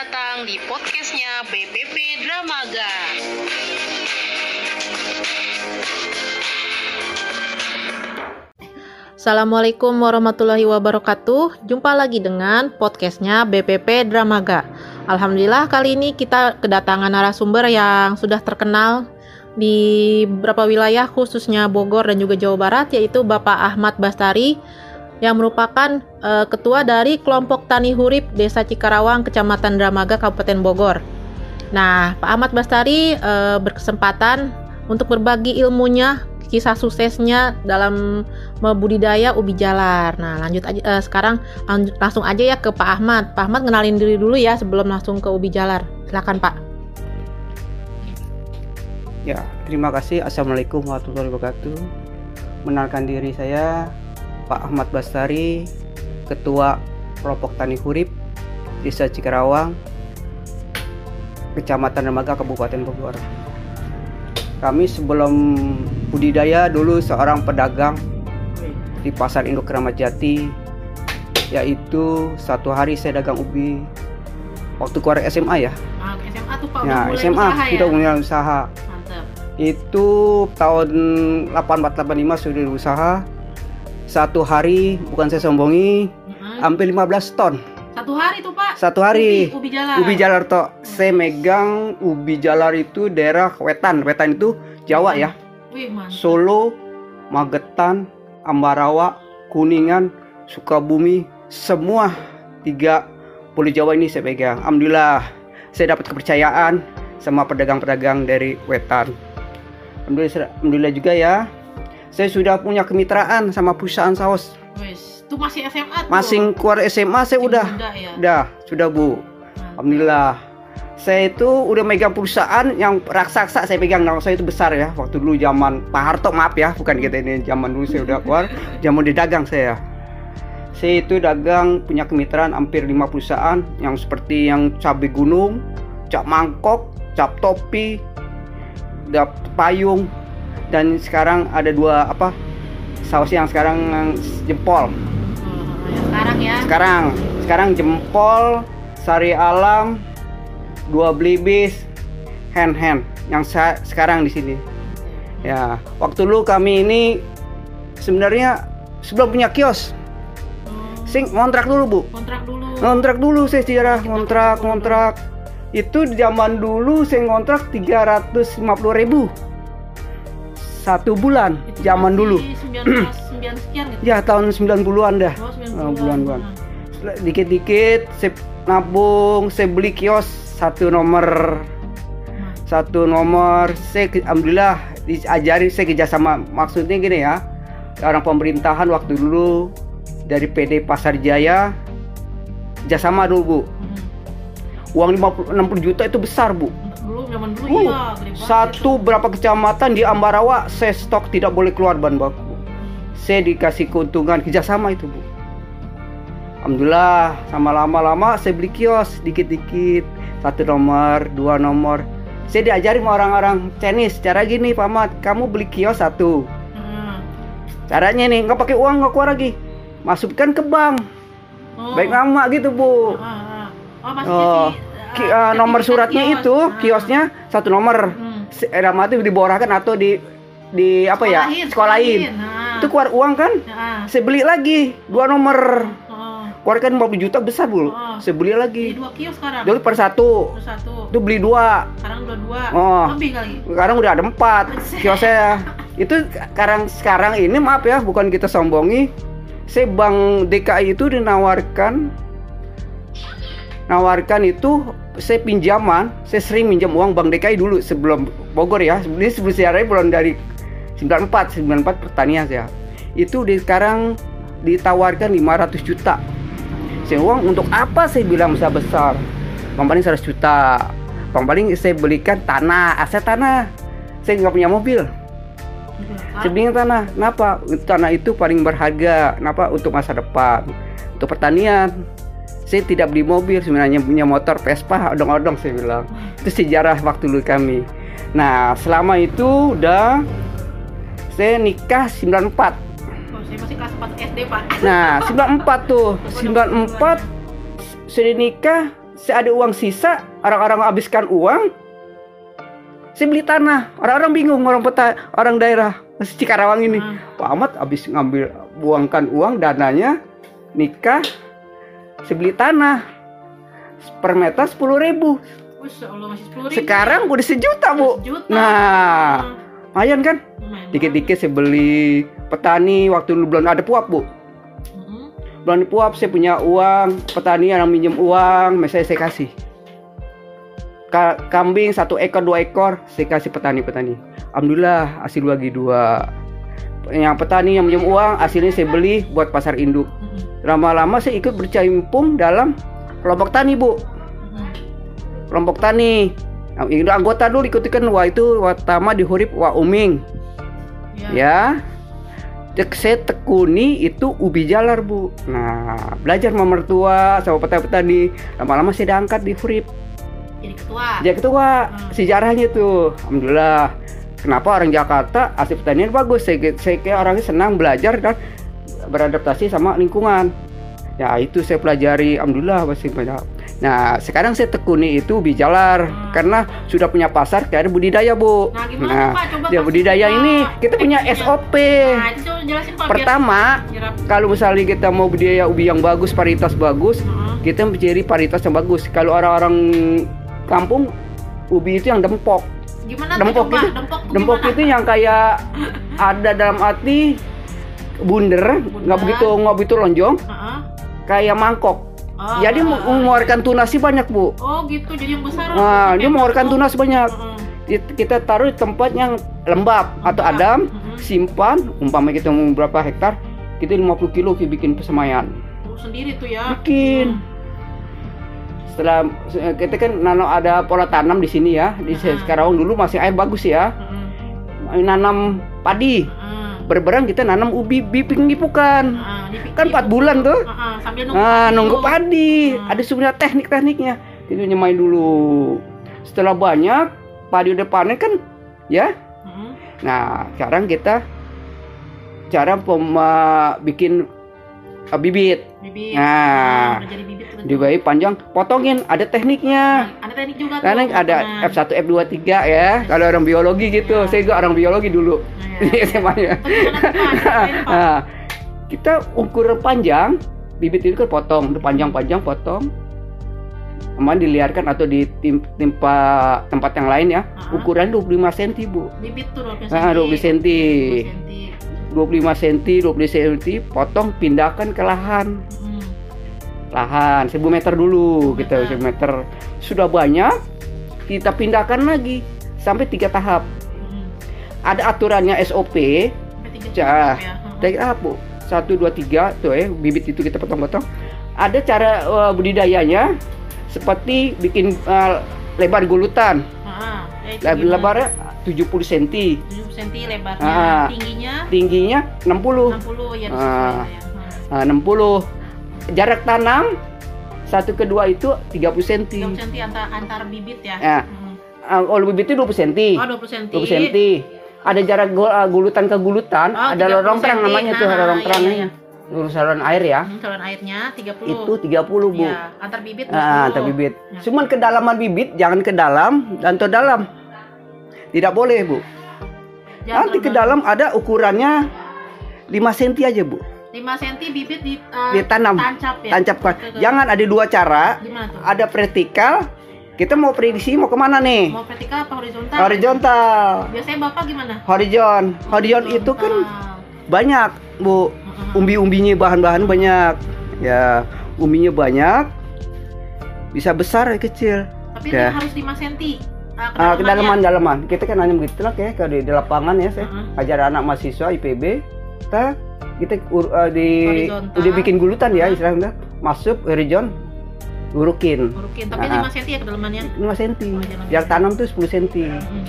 datang di podcastnya BPP Dramaga. Assalamualaikum warahmatullahi wabarakatuh. Jumpa lagi dengan podcastnya BPP Dramaga. Alhamdulillah kali ini kita kedatangan narasumber yang sudah terkenal di beberapa wilayah khususnya Bogor dan juga Jawa Barat yaitu Bapak Ahmad Bastari yang merupakan uh, ketua dari kelompok Tani Hurip Desa Cikarawang Kecamatan Dramaga Kabupaten Bogor. Nah, Pak Ahmad Bastari uh, berkesempatan untuk berbagi ilmunya kisah suksesnya dalam membudidaya ubi jalar. Nah, lanjut aja uh, sekarang langsung aja ya ke Pak Ahmad. Pak Ahmad kenalin diri dulu ya sebelum langsung ke ubi jalar. Silakan Pak. Ya, terima kasih. Assalamualaikum warahmatullahi wabarakatuh. Menalkan diri saya Pak Ahmad Bastari, Ketua Kelompok Tani Hurip Desa Cikarawang, Kecamatan Remaga, Kabupaten Bogor. Kami sebelum budidaya dulu seorang pedagang di Pasar Induk Keramat Jati yaitu satu hari saya dagang ubi waktu keluar SMA ya. Ah, SMA tuh Pak ya, mulai SMA usaha sudah ya? mulai usaha. Mantap. Itu tahun 8485 sudah usaha. Satu hari bukan saya sombongi, Mm-mm. hampir 15 ton. Satu hari tuh Pak. Satu hari. Ubi, ubi jalar. Ubi jalar toh. Saya megang ubi jalar itu daerah Wetan. Wetan itu Jawa ya. Wih mantap. Solo, Magetan, Ambarawa, Kuningan, Sukabumi, semua tiga pulau Jawa ini saya pegang. Alhamdulillah, saya dapat kepercayaan sama pedagang-pedagang dari Wetan. Alhamdulillah, alhamdulillah juga ya. Saya sudah punya kemitraan sama perusahaan saus. Itu masih SMA tuh. Masing keluar SMA saya Masih udah, muda ya. udah, sudah bu. Mantap. Alhamdulillah. Saya itu udah megang perusahaan yang raksasa saya pegang nama saya itu besar ya. Waktu dulu zaman Pak Harto maaf ya, bukan kita ini zaman dulu saya udah keluar, zaman di dagang saya. Saya itu dagang punya kemitraan hampir lima perusahaan yang seperti yang cabai gunung, cap mangkok, cap topi, dap payung dan sekarang ada dua apa saus yang sekarang jempol. Oh, yang sekarang ya. Sekarang, sekarang jempol, sari alam, dua belibis, hand hand yang sekarang di sini. Ya, waktu dulu kami ini sebenarnya sebelum punya kios, sing ngontrak dulu bu, kontrak dulu. ngontrak dulu saya sejarah ngontrak ngontrak itu zaman dulu saya ngontrak 350.000 ribu satu bulan zaman dulu 19 sekian gitu. ya tahun 90-an dah Oh, 90-an. Oh, bulan-bulan. dikit-dikit saya nabung saya beli kios satu nomor satu nomor saya alhamdulillah diajari saya kerjasama maksudnya gini ya orang pemerintahan waktu dulu dari PD Pasar Jaya kerjasama dulu bu hmm. uang 50, 60 juta itu besar bu zaman dulu Uh, iya, banget satu berapa kecamatan di Ambarawa saya stok tidak boleh keluar bahan baku saya dikasih keuntungan kerjasama itu bu. Alhamdulillah sama lama-lama saya beli kios dikit-dikit. Satu nomor dua nomor. Saya diajari sama orang-orang Chinese cara gini Pak Ahmad kamu beli kios satu. Itu. Hmm. caranya nih nggak pakai uang nggak keluar lagi. Masukkan ke bank. Oh. baik nama gitu bu. Ah, ah. Oh, maksudnya Oh, si, Ki- eh, nomor suratnya kios. itu Ah. kiosnya satu nomor Hmm. Se- dalam arti diborahkan atau di di apa ya Sekolahin, sekolahin Nah. itu keluar uang kan Ah. saya beli lagi dua nomor Oh. keluarkan 50 juta besar bu Oh. saya beli Jadi lagi dua kios sekarang. dulu per satu itu beli dua Sekarang dua dua. Oh. Lebih kali. sekarang udah ada empat kios saya itu sekarang sekarang ini maaf ya bukan kita sombongi saya bank DKI itu dinawarkan nawarkan itu saya pinjaman saya sering minjam uang bank DKI dulu sebelum Bogor ya. Ini sebelum saya belum dari 94 94 pertanian saya. Itu di sekarang ditawarkan 500 juta. Saya uang untuk apa saya bilang besar besar? Bang paling 100 juta. Bang paling saya belikan tanah aset tanah. Saya nggak punya mobil. Belikan tanah. Kenapa? Tanah itu paling berharga. Kenapa? Untuk masa depan. Untuk pertanian saya tidak beli mobil sebenarnya punya motor Vespa odong-odong saya bilang itu sejarah waktu dulu kami nah selama itu udah saya nikah 94 Oh, saya masih kelas 4 SD, Pak. Nah, 94 tuh. 94 sudah nikah saya ada uang sisa, orang-orang habiskan uang, saya beli tanah. Orang-orang bingung orang peta, orang daerah Cikarawang ini. Hmm. Pak Ahmad habis ngambil buangkan uang dananya nikah, saya beli tanah per meter sepuluh ribu. Sekarang udah sejuta bu. Sejuta. Nah, lumayan kan? Dikit-dikit saya beli petani waktu dulu belum ada puap bu. Ada puap saya punya uang, petani yang minjem uang, saya saya kasih. Ka- kambing satu ekor dua ekor saya kasih petani-petani. Alhamdulillah hasil lagi dua. Yang petani yang minjem uang hasilnya saya beli buat pasar induk. Lama-lama saya ikut bercaimpung dalam kelompok tani bu. Kelompok tani. Nah, itu anggota dulu ikutikan wah itu pertama di hurip wah uming Ya. ya saya tekuni itu ubi jalar bu nah belajar sama mertua sama petani-petani lama-lama saya diangkat di hurip Jadi ketua. jadi ketua Hmm. sejarahnya tuh alhamdulillah kenapa orang Jakarta asli pertanian bagus saya, saya kayak orangnya senang belajar dan beradaptasi sama lingkungan ya itu saya pelajari alhamdulillah masih banyak nah sekarang saya tekuni itu ubi jalar Hmm. karena sudah punya pasar kayak budidaya bu Nah, gimana Pak? Coba ya budidaya Pak. ini kita punya Tekniknya. SOP Nah, itu jelasin Pak. pertama biar kalau misalnya kita mau budidaya ubi yang bagus varietas bagus Heeh. kita mencari varietas yang bagus kalau orang-orang kampung ubi itu yang dempok Gimana tuh dempok itu Dempok dempok gimana? itu yang kayak ada dalam arti bunder nggak begitu nggak begitu lonjong Heeh. kayak mangkok Oh, jadi oh. mengeluarkan tunas sih banyak bu Oh gitu, jadi yang besar. nah dia mengeluarkan tunas banyak Heeh. It- kita taruh di tempat yang lembab atau Lembab. adem Mhm. simpan umpama kita mau berapa hektar kita 50 kilo kita bikin pesemayan Oh, sendiri tuh ya. bikin setelah kita kan nanam ada pola tanam di sini ya di Mhm. Karawang dulu masih air bagus ya Heeh. nanam padi Heeh. berberang kita nanam ubi biping gipukan Heeh, dipik- kan 4 bulan tuh Heeh, sambil nunggu. nah padi nunggu padi Hmm. ada sebenarnya teknik-tekniknya itu nyemain dulu setelah banyak padi udah panen kan ya Heeh. nah sekarang kita cara pem- bikin uh, bibit. Bibit. Nah, udah jadi bibit tuh. di bayi panjang. Potongin ada tekniknya. Ada teknik juga tuh. karena ada Nah, F1 F2 3 ya. Kalau orang biologi gitu. Ya. saya juga orang biologi dulu. Nah, di ya. SMA nya Terus gimana tuh, Pak? Ceritain, Pak. nah, kita ukuran panjang. Bibit itu kan potong panjang-panjang potong. Aman diliarkan atau di tim, timpa tempat yang lain ya. Ukuran 25 cm bu. Bibit tuh 20 nah 20 cm 20 25 cm 20 cm potong pindahkan ke lahan Hmm. lahan 1000 meter dulu gitu Meter. 1000 meter sudah banyak kita pindahkan lagi sampai tiga tahap Hmm. ada aturannya SOP Sampai tiga Cah. tahap ya. Satu dua tiga tuh ya bibit itu kita potong-potong ada cara uh, budidayanya seperti bikin uh, lebar gulutan. Ya, itu Leb- gimana? lebarnya 70 cm 70 cm lebarnya, Ah. tingginya tingginya 60 60 ya. Ah. sesuai ya. Nah, 60 jarak tanam satu kedua itu 30 cm 30 cm antar antar bibit ya. Ya. Hmm. kalau bibit itu 20 cm Oh, 20 cm. 20 cm ada jarak gu- gulutan ke gulutan Oh, ada 30 lorong terang namanya tuh Nah, lorong iya, terang iya, iya. Lurus saluran air ya Hmm, saluran airnya 30. itu 30 bu Ya, antar bibit Ah, 20. antar bibit. Ya. Cuman kedalaman bibit jangan ke dalam dan ke dalam. Tidak boleh, Bu. Jangan Nanti ke dalam ada ukurannya 5 cm aja, Bu. 5 cm bibit di uh, Ditanam. tancap ya. Tancapkan. Jangan ada dua cara. Ada vertikal. Kita mau prediksi mau ke mana nih? Mau vertikal apa horizontal? Horizontal. Biasanya Bapak gimana? Horizon. Horizon itu kan banyak, Bu. Umbi-umbinya bahan-bahan banyak. Ya, umbinya banyak. Bisa besar kecil. Tapi Ya. harus 5 cm. Uh, Ah, kedalaman dalaman kita kan hanya begitu lah kayak kalau di, di lapangan ya saya Heeh. ajar anak mahasiswa IPB kita kita eh, di Horizontal. udah bikin gulutan ya Heeh. istilahnya masuk horizon urukin Urukin, tapi Ah. 5 cm ya kedalamannya. 5 cm Oh, jangan yang tanam tuh 10 cm Hmm.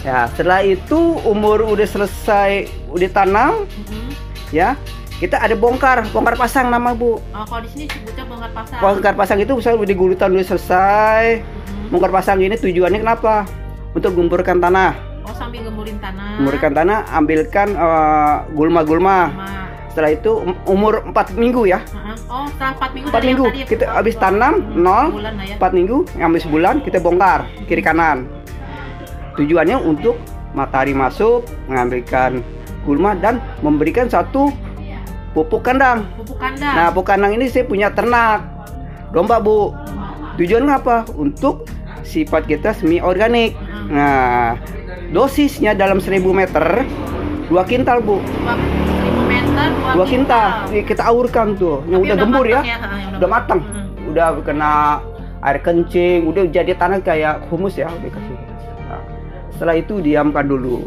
ya setelah itu umur udah selesai udah tanam Hmm. Ya kita ada bongkar bongkar pasang nama bu Oh, kalau di sini sebutnya bongkar pasang. bongkar pasang itu misalnya udah gulutan udah selesai Hmm. bongkar pasang ini tujuannya kenapa untuk gemburkan tanah Oh, sambil gemurin tanah. gemburkan tanah ambilkan eh, gulma-gulma setelah itu um- umur 4 minggu ya. Oh, setelah 4 minggu 4 dari yang minggu tadi ya, kita Pak? habis tanam Hmm, nol ya. 4 minggu ngambil sebulan kita bongkar kiri kanan tujuannya untuk matahari masuk mengambilkan gulma dan memberikan satu pupuk kandang. Pupuk kandang. nah pupuk kandang ini saya punya ternak. Domba bu. Tujuannya apa? Untuk sifat kita semi organik. Heeh. nah dosisnya dalam 1000 meter 2 kintal bu. Dua- 1000 meter, 2 2 kintal. Ini kita aurkan tuh. Yang Tapi udah gembur ya, yang udah matang Hmm. udah kena air kencing udah jadi tanah kayak humus ya udah kasih Nah, setelah itu diamkan dulu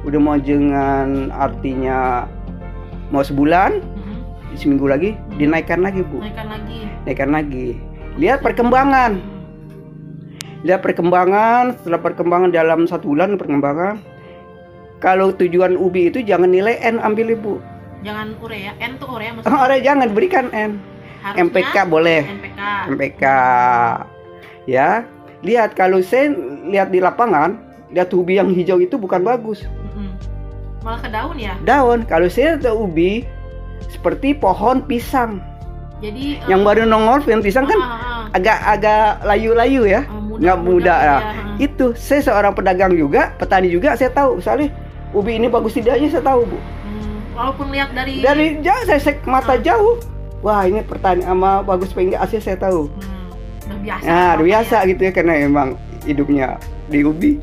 udah mau dengan artinya mau sebulan Hmm. seminggu lagi dinaikkan lagi bu. Naikkan lagi. naikkan lagi. Lihat perkembangan. Lihat perkembangan. Setelah perkembangan dalam satu bulan perkembangan. Kalau tujuan ubi itu jangan nilai N ambil ibu. Jangan urea, N tuh urea maksudnya. oh, orang jangan berikan N. Harusnya MPK boleh. NPK. MPK ya. Lihat kalau saya lihat di lapangan lihat ubi yang hijau itu bukan bagus. Malah ke daun ya. daun kalau saya lihat ubi seperti pohon pisang Jadi yang baru nongol pohon pisang kan ah, ah, ah. agak-agak layu-layu ya muda- nggak muda, muda ya. ya. itu saya seorang pedagang juga petani juga saya tahu misalnya ubi ini bagus tidaknya saya tahu bu Hmm, walaupun lihat dari dari jauh saya cek mata jauh wah ini pertani sama bagus enggak asli saya tahu hmm, udah biasa. nah udah biasa ya. gitu ya karena emang hidupnya di ubi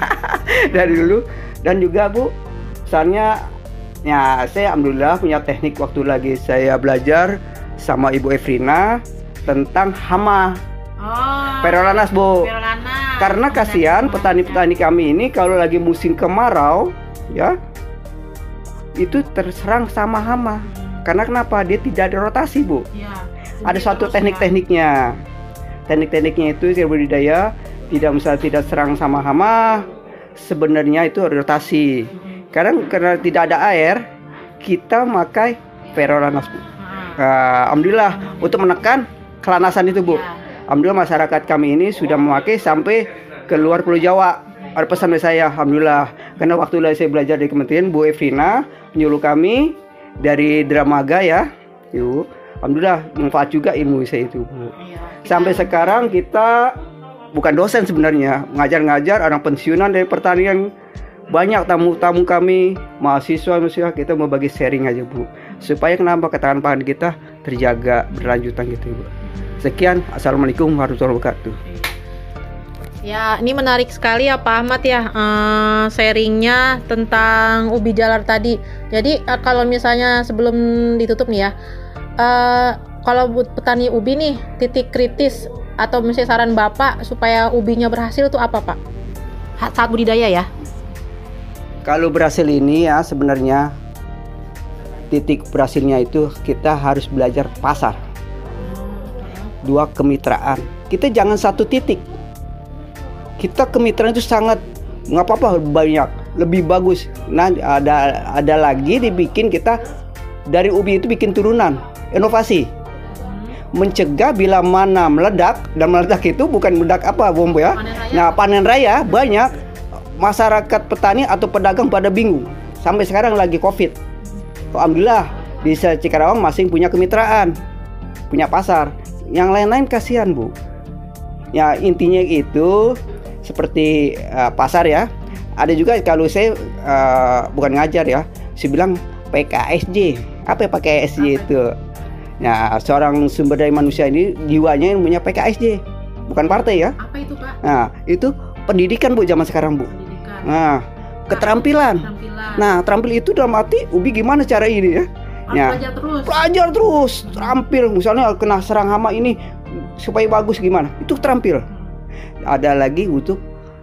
dari dulu dan juga bu misalnya ya saya alhamdulillah punya teknik waktu lagi saya belajar sama ibu Efrina tentang hama Oh. perolanas bu Perolana. karena kasihan petani-petani kami ini kalau lagi musim kemarau ya itu terserang sama hama karena kenapa dia tidak ada rotasi bu Iya. ada suatu ya. teknik-tekniknya teknik-tekniknya itu saya budidaya tidak misalnya tidak serang sama hama sebenarnya itu rotasi Mm-mm. Karena karena tidak ada air kita pakai ferolanas bu Ah. Ah, alhamdulillah untuk menekan kelanasan itu bu Iya. Alhamdulillah masyarakat kami ini sudah memakai sampai keluar Pulau Jawa. Ada pesan dari saya, Alhamdulillah. Karena waktu saya belajar di kementerian, Bu Evrina menyuruh kami dari Dramaga ya. Yuk, Alhamdulillah manfaat juga ilmu saya itu, Bu. Iya. Sampai sekarang kita bukan dosen sebenarnya, ngajar-ngajar orang pensiunan dari pertanian. Banyak tamu-tamu kami, mahasiswa mahasiswa kita mau bagi sharing aja, Bu. Supaya kenapa ketahanan pangan kita terjaga berlanjutan gitu, Bu. Sekian, Assalamualaikum warahmatullahi wabarakatuh. Ya, ini menarik sekali ya Pak Ahmad ya eh, sharingnya tentang ubi jalar tadi. Jadi eh, kalau misalnya sebelum ditutup nih ya, eh, kalau buat petani ubi nih titik kritis atau misalnya saran Bapak supaya ubinya berhasil tuh apa Pak? Saat budidaya ya? Kalau berhasil ini ya sebenarnya titik berhasilnya itu kita harus belajar pasar. Dua kemitraan. Kita jangan satu titik. Kita kemitraan itu sangat nggak apa-apa banyak, lebih bagus. Nah ada ada lagi dibikin kita dari ubi itu bikin turunan inovasi mencegah bila mana meledak dan meledak itu bukan meledak apa bom ya. Panen. Nah panen raya banyak masyarakat petani atau pedagang pada bingung sampai sekarang lagi covid. Alhamdulillah di Cikarawang masing punya kemitraan, punya pasar. Yang lain-lain kasihan bu. Ya intinya itu seperti eh, pasar ya. Ada juga kalau saya eh, bukan ngajar ya, saya bilang PKSJ. Apa ya PKSJ itu? Nah, seorang sumber daya manusia ini jiwanya yang punya PKSJ, bukan partai ya. Apa itu Pak? Nah, itu pendidikan Bu zaman sekarang, Bu. Nah, keterampilan. Nah, terampil itu dalam arti ubi gimana cara ini ya? Ya. belajar terus. Belajar terus, terampil. Misalnya kena serang hama ini supaya bagus gimana? Itu terampil. Ada lagi untuk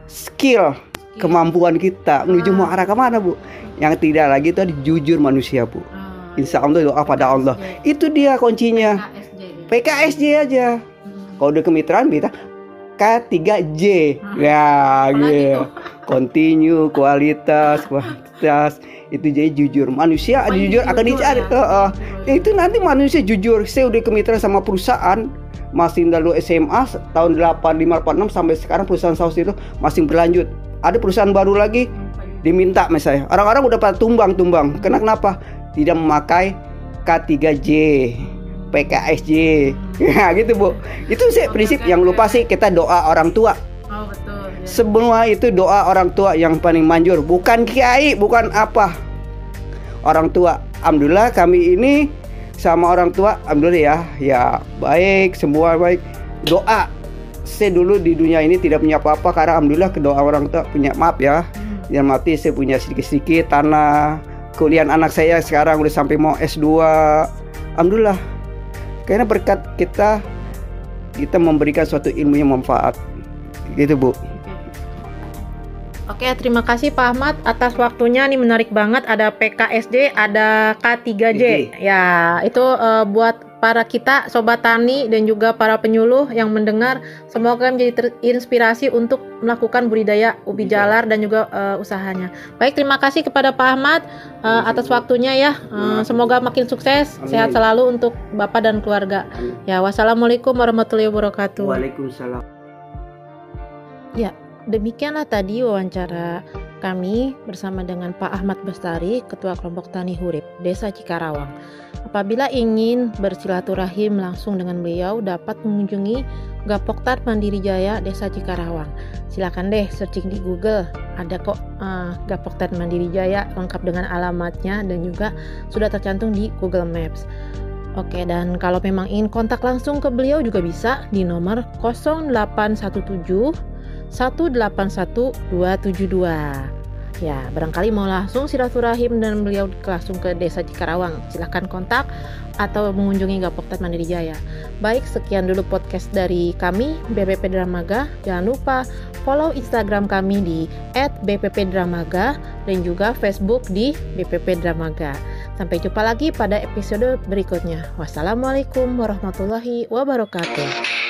skill, kemampuan kita menuju mau arah ke mana, Bu? Yang tidak lagi itu ada jujur manusia, Bu. Ah, Insya Allah doa pada Allah. Itu dia kuncinya. PKSJ. Aja. Hmm. Kalau udah kemitraan kita K3J. Ya, Apalagi gitu. Continue, kualitas, kualitas. Itu jadi jujur. Manusia Oh, jujur akan dicari. ya. Itu nanti manusia jujur. Saya udah kemitraan sama perusahaan masih lalu SMA tahun 8586 sampai sekarang perusahaan saus itu masih berlanjut. Ada perusahaan baru lagi diminta misalnya. Orang-orang udah pada tumbang-tumbang. Karena kenapa? tidak memakai K3J, PKSJ. Ya gitu Bu. Itu sih prinsip yang lupa sih kita doa orang tua. Semua itu doa orang tua yang paling manjur, bukan kiai, bukan apa. Orang tua. Alhamdulillah kami ini sama orang tua, alhamdulillah ya, ya baik, semua baik. Doa. Saya dulu di dunia ini tidak punya apa-apa karena alhamdulillah kedua orang tua punya maaf ya. Yang mati saya punya sedikit-sedikit tanah. Kuliah anak saya sekarang udah sampai mau S2. Alhamdulillah. Karena berkat kita kita memberikan suatu ilmu yang manfaat. Gitu, Bu. Oke, terima kasih Pak Ahmad atas waktunya. Ini menarik banget. Ada PKSD, ada K3J. Ya, itu eh, buat para kita sobat tani dan juga para penyuluh yang mendengar. Semoga menjadi terinspirasi untuk melakukan budidaya ubi Ubi jalar. dan juga eh, usahanya. Baik, terima kasih kepada Pak Ahmad eh, atas waktunya ya. Eh, semoga makin sukses, Amin. sehat selalu untuk Bapak dan keluarga. Ya, wassalamualaikum warahmatullahi wabarakatuh. Waalaikumsalam. Demikianlah tadi wawancara kami bersama dengan Pak Ahmad Bestari, Ketua Kelompok Tani Hurip, Desa Cikarawang. Apabila ingin bersilaturahim langsung dengan beliau, dapat mengunjungi Gapoktat Mandiri Jaya, Desa Cikarawang. Silakan deh searching di Google, ada kok eh, Gapoktat Mandiri Jaya lengkap dengan alamatnya dan juga sudah tercantum di Google Maps. Oke, dan kalau memang ingin kontak langsung ke beliau juga bisa di nomor 0817 181272. Ya, barangkali mau langsung silaturahim dan beliau langsung ke Desa Cikarawang, silahkan kontak atau mengunjungi Gapoktat Mandiri Jaya. Baik, sekian dulu podcast dari kami BPP Dramaga. Jangan lupa follow Instagram kami di @bppdramaga dan juga Facebook di BPP Dramaga. Sampai jumpa lagi pada episode berikutnya. Wassalamualaikum warahmatullahi wabarakatuh.